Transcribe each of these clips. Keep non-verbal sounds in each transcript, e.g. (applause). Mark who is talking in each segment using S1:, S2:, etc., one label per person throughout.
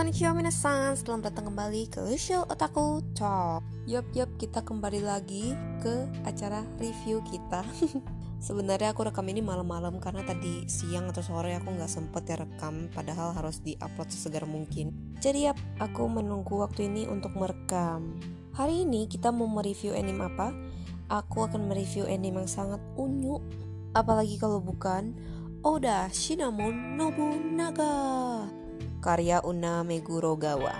S1: Renaissance, selamat datang kembali ke Show Otaku Talk. Yup yup, kita kembali lagi ke acara review kita. (laughs) Sebenarnya aku rekam ini malam-malam karena tadi siang atau sore aku nggak sempet ya rekam Padahal harus diupload sesegera mungkin. Jadi yap, aku menunggu waktu ini untuk merekam. Hari ini kita mau mereview anime apa? Aku akan mereview anime yang sangat unyu. Apalagi kalau bukan Oda Shinamon Nobunaga karya Una Megurogawa.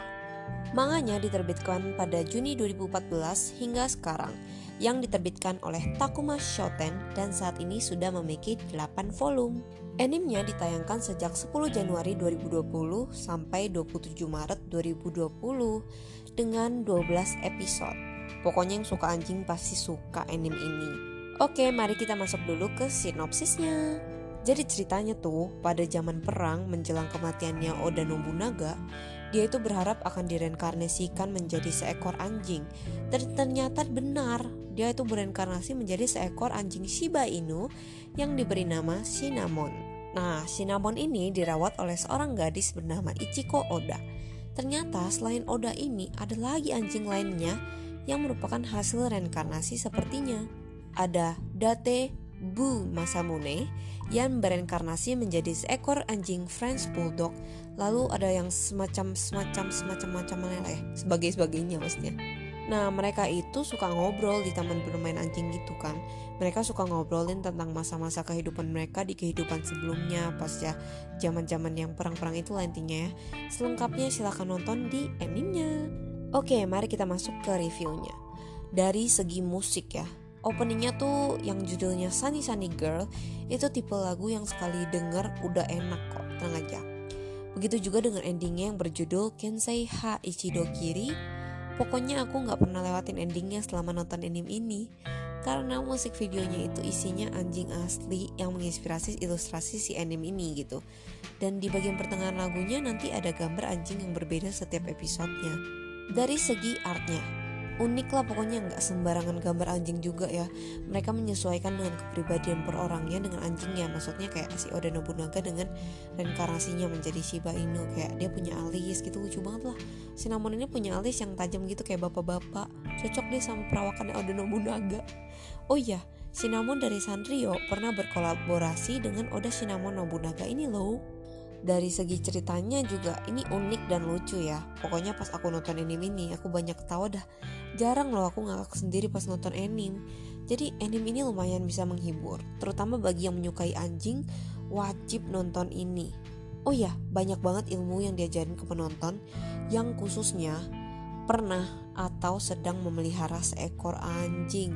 S1: Manganya diterbitkan pada Juni 2014 hingga sekarang, yang diterbitkan oleh Takuma Shoten dan saat ini sudah memiliki 8 volume. Animenya ditayangkan sejak 10 Januari 2020 sampai 27 Maret 2020 dengan 12 episode. Pokoknya yang suka anjing pasti suka anime ini. Oke, mari kita masuk dulu ke sinopsisnya. Jadi ceritanya tuh pada zaman perang menjelang kematiannya Oda Nobunaga, dia itu berharap akan direinkarnasikan menjadi seekor anjing. Dan ternyata benar, dia itu bereinkarnasi menjadi seekor anjing Shiba Inu yang diberi nama Cinnamon. Nah, Cinnamon ini dirawat oleh seorang gadis bernama Ichiko Oda. Ternyata selain Oda ini ada lagi anjing lainnya yang merupakan hasil reinkarnasi sepertinya. Ada Date Bu Masamune yang bereinkarnasi menjadi seekor anjing French Bulldog. Lalu ada yang semacam semacam semacam macam mana ya. Sebagai sebagainya maksudnya. Nah mereka itu suka ngobrol di taman bermain anjing gitu kan. Mereka suka ngobrolin tentang masa-masa kehidupan mereka di kehidupan sebelumnya Pas ya zaman-zaman yang perang-perang itu lah ya. Selengkapnya silahkan nonton di animenya Oke mari kita masuk ke reviewnya. Dari segi musik ya openingnya tuh yang judulnya Sunny Sunny Girl itu tipe lagu yang sekali denger udah enak kok tenang aja. Begitu juga dengan endingnya yang berjudul Kensei Ha Ichido Kiri. Pokoknya aku nggak pernah lewatin endingnya selama nonton anime ini karena musik videonya itu isinya anjing asli yang menginspirasi ilustrasi si anime ini gitu. Dan di bagian pertengahan lagunya nanti ada gambar anjing yang berbeda setiap episodenya. Dari segi artnya unik lah pokoknya nggak sembarangan gambar anjing juga ya. Mereka menyesuaikan dengan kepribadian per orangnya dengan anjingnya. Maksudnya kayak si Oda Nobunaga dengan reinkarnasinya menjadi Shiba Inu. Kayak dia punya alis gitu lucu banget lah. Cinnamon ini punya alis yang tajam gitu kayak bapak-bapak. Cocok deh sama perawakannya Oda Nobunaga oh iya Cinnamon dari Sanrio pernah berkolaborasi dengan Oda Cinnamon Nobunaga ini loh dari segi ceritanya juga ini unik dan lucu ya. Pokoknya pas aku nonton anime ini aku banyak ketawa dah. Jarang loh aku ngakak sendiri pas nonton anime. Jadi anime ini lumayan bisa menghibur terutama bagi yang menyukai anjing wajib nonton ini. Oh ya banyak banget ilmu yang diajarin ke penonton yang khususnya pernah atau sedang memelihara seekor anjing.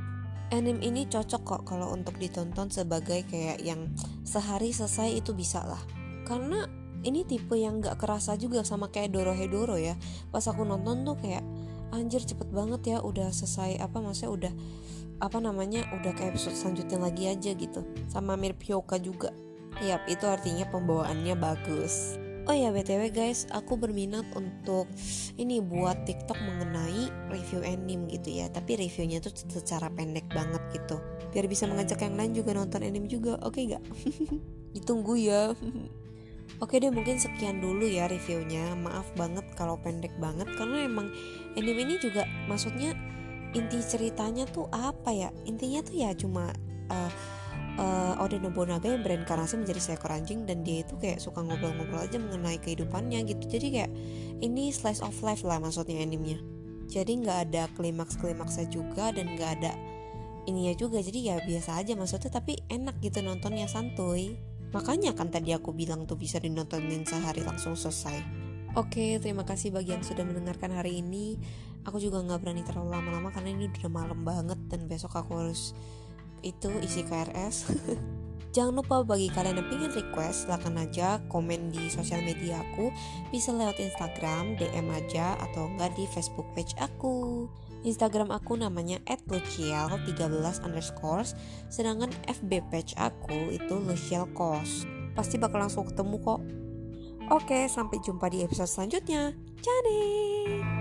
S1: Anime ini cocok kok kalau untuk ditonton sebagai kayak yang sehari selesai itu bisa lah karena ini tipe yang gak kerasa juga sama kayak Dorohedoro ya pas aku nonton tuh kayak anjir cepet banget ya udah selesai apa maksudnya udah apa namanya udah kayak episode selanjutnya lagi aja gitu sama mirip Hyoka juga Yap, itu artinya pembawaannya bagus. Oh ya btw guys, aku berminat untuk ini buat TikTok mengenai review anime gitu ya. Tapi reviewnya tuh secara pendek banget gitu, biar bisa mengajak yang lain juga nonton anime juga. Oke okay, gak? (laughs) Ditunggu ya. (laughs) Oke deh mungkin sekian dulu ya reviewnya. Maaf banget kalau pendek banget Karena emang anime ini juga maksudnya Inti ceritanya tuh apa ya? Intinya tuh ya cuma uh, uh, Oda Nobunaga yang bereinkarnasi menjadi seekor anjing Dan dia itu kayak suka ngobrol-ngobrol aja mengenai kehidupannya gitu. Jadi kayak ini slice of life lah maksudnya animenya. Jadi nggak ada klimaks-klimaksnya juga Dan nggak ada ininya juga. Jadi ya biasa aja maksudnya Tapi enak gitu nontonnya santuy Makanya kan tadi aku bilang tuh bisa dinontonin sehari langsung selesai. Oke, terima kasih bagi yang sudah mendengarkan hari ini. Aku juga nggak berani terlalu lama-lama karena ini udah malam banget dan besok aku harus itu isi KRS. (laughs) Jangan lupa bagi kalian yang pengen request silahkan aja komen di sosial media aku Bisa lewat Instagram, DM aja atau enggak di Facebook page aku Instagram aku namanya @luciel13 underscores Sedangkan FB page aku itu Luciel Kos Pasti bakal langsung ketemu kok Oke, sampai jumpa di episode selanjutnya. Jadi.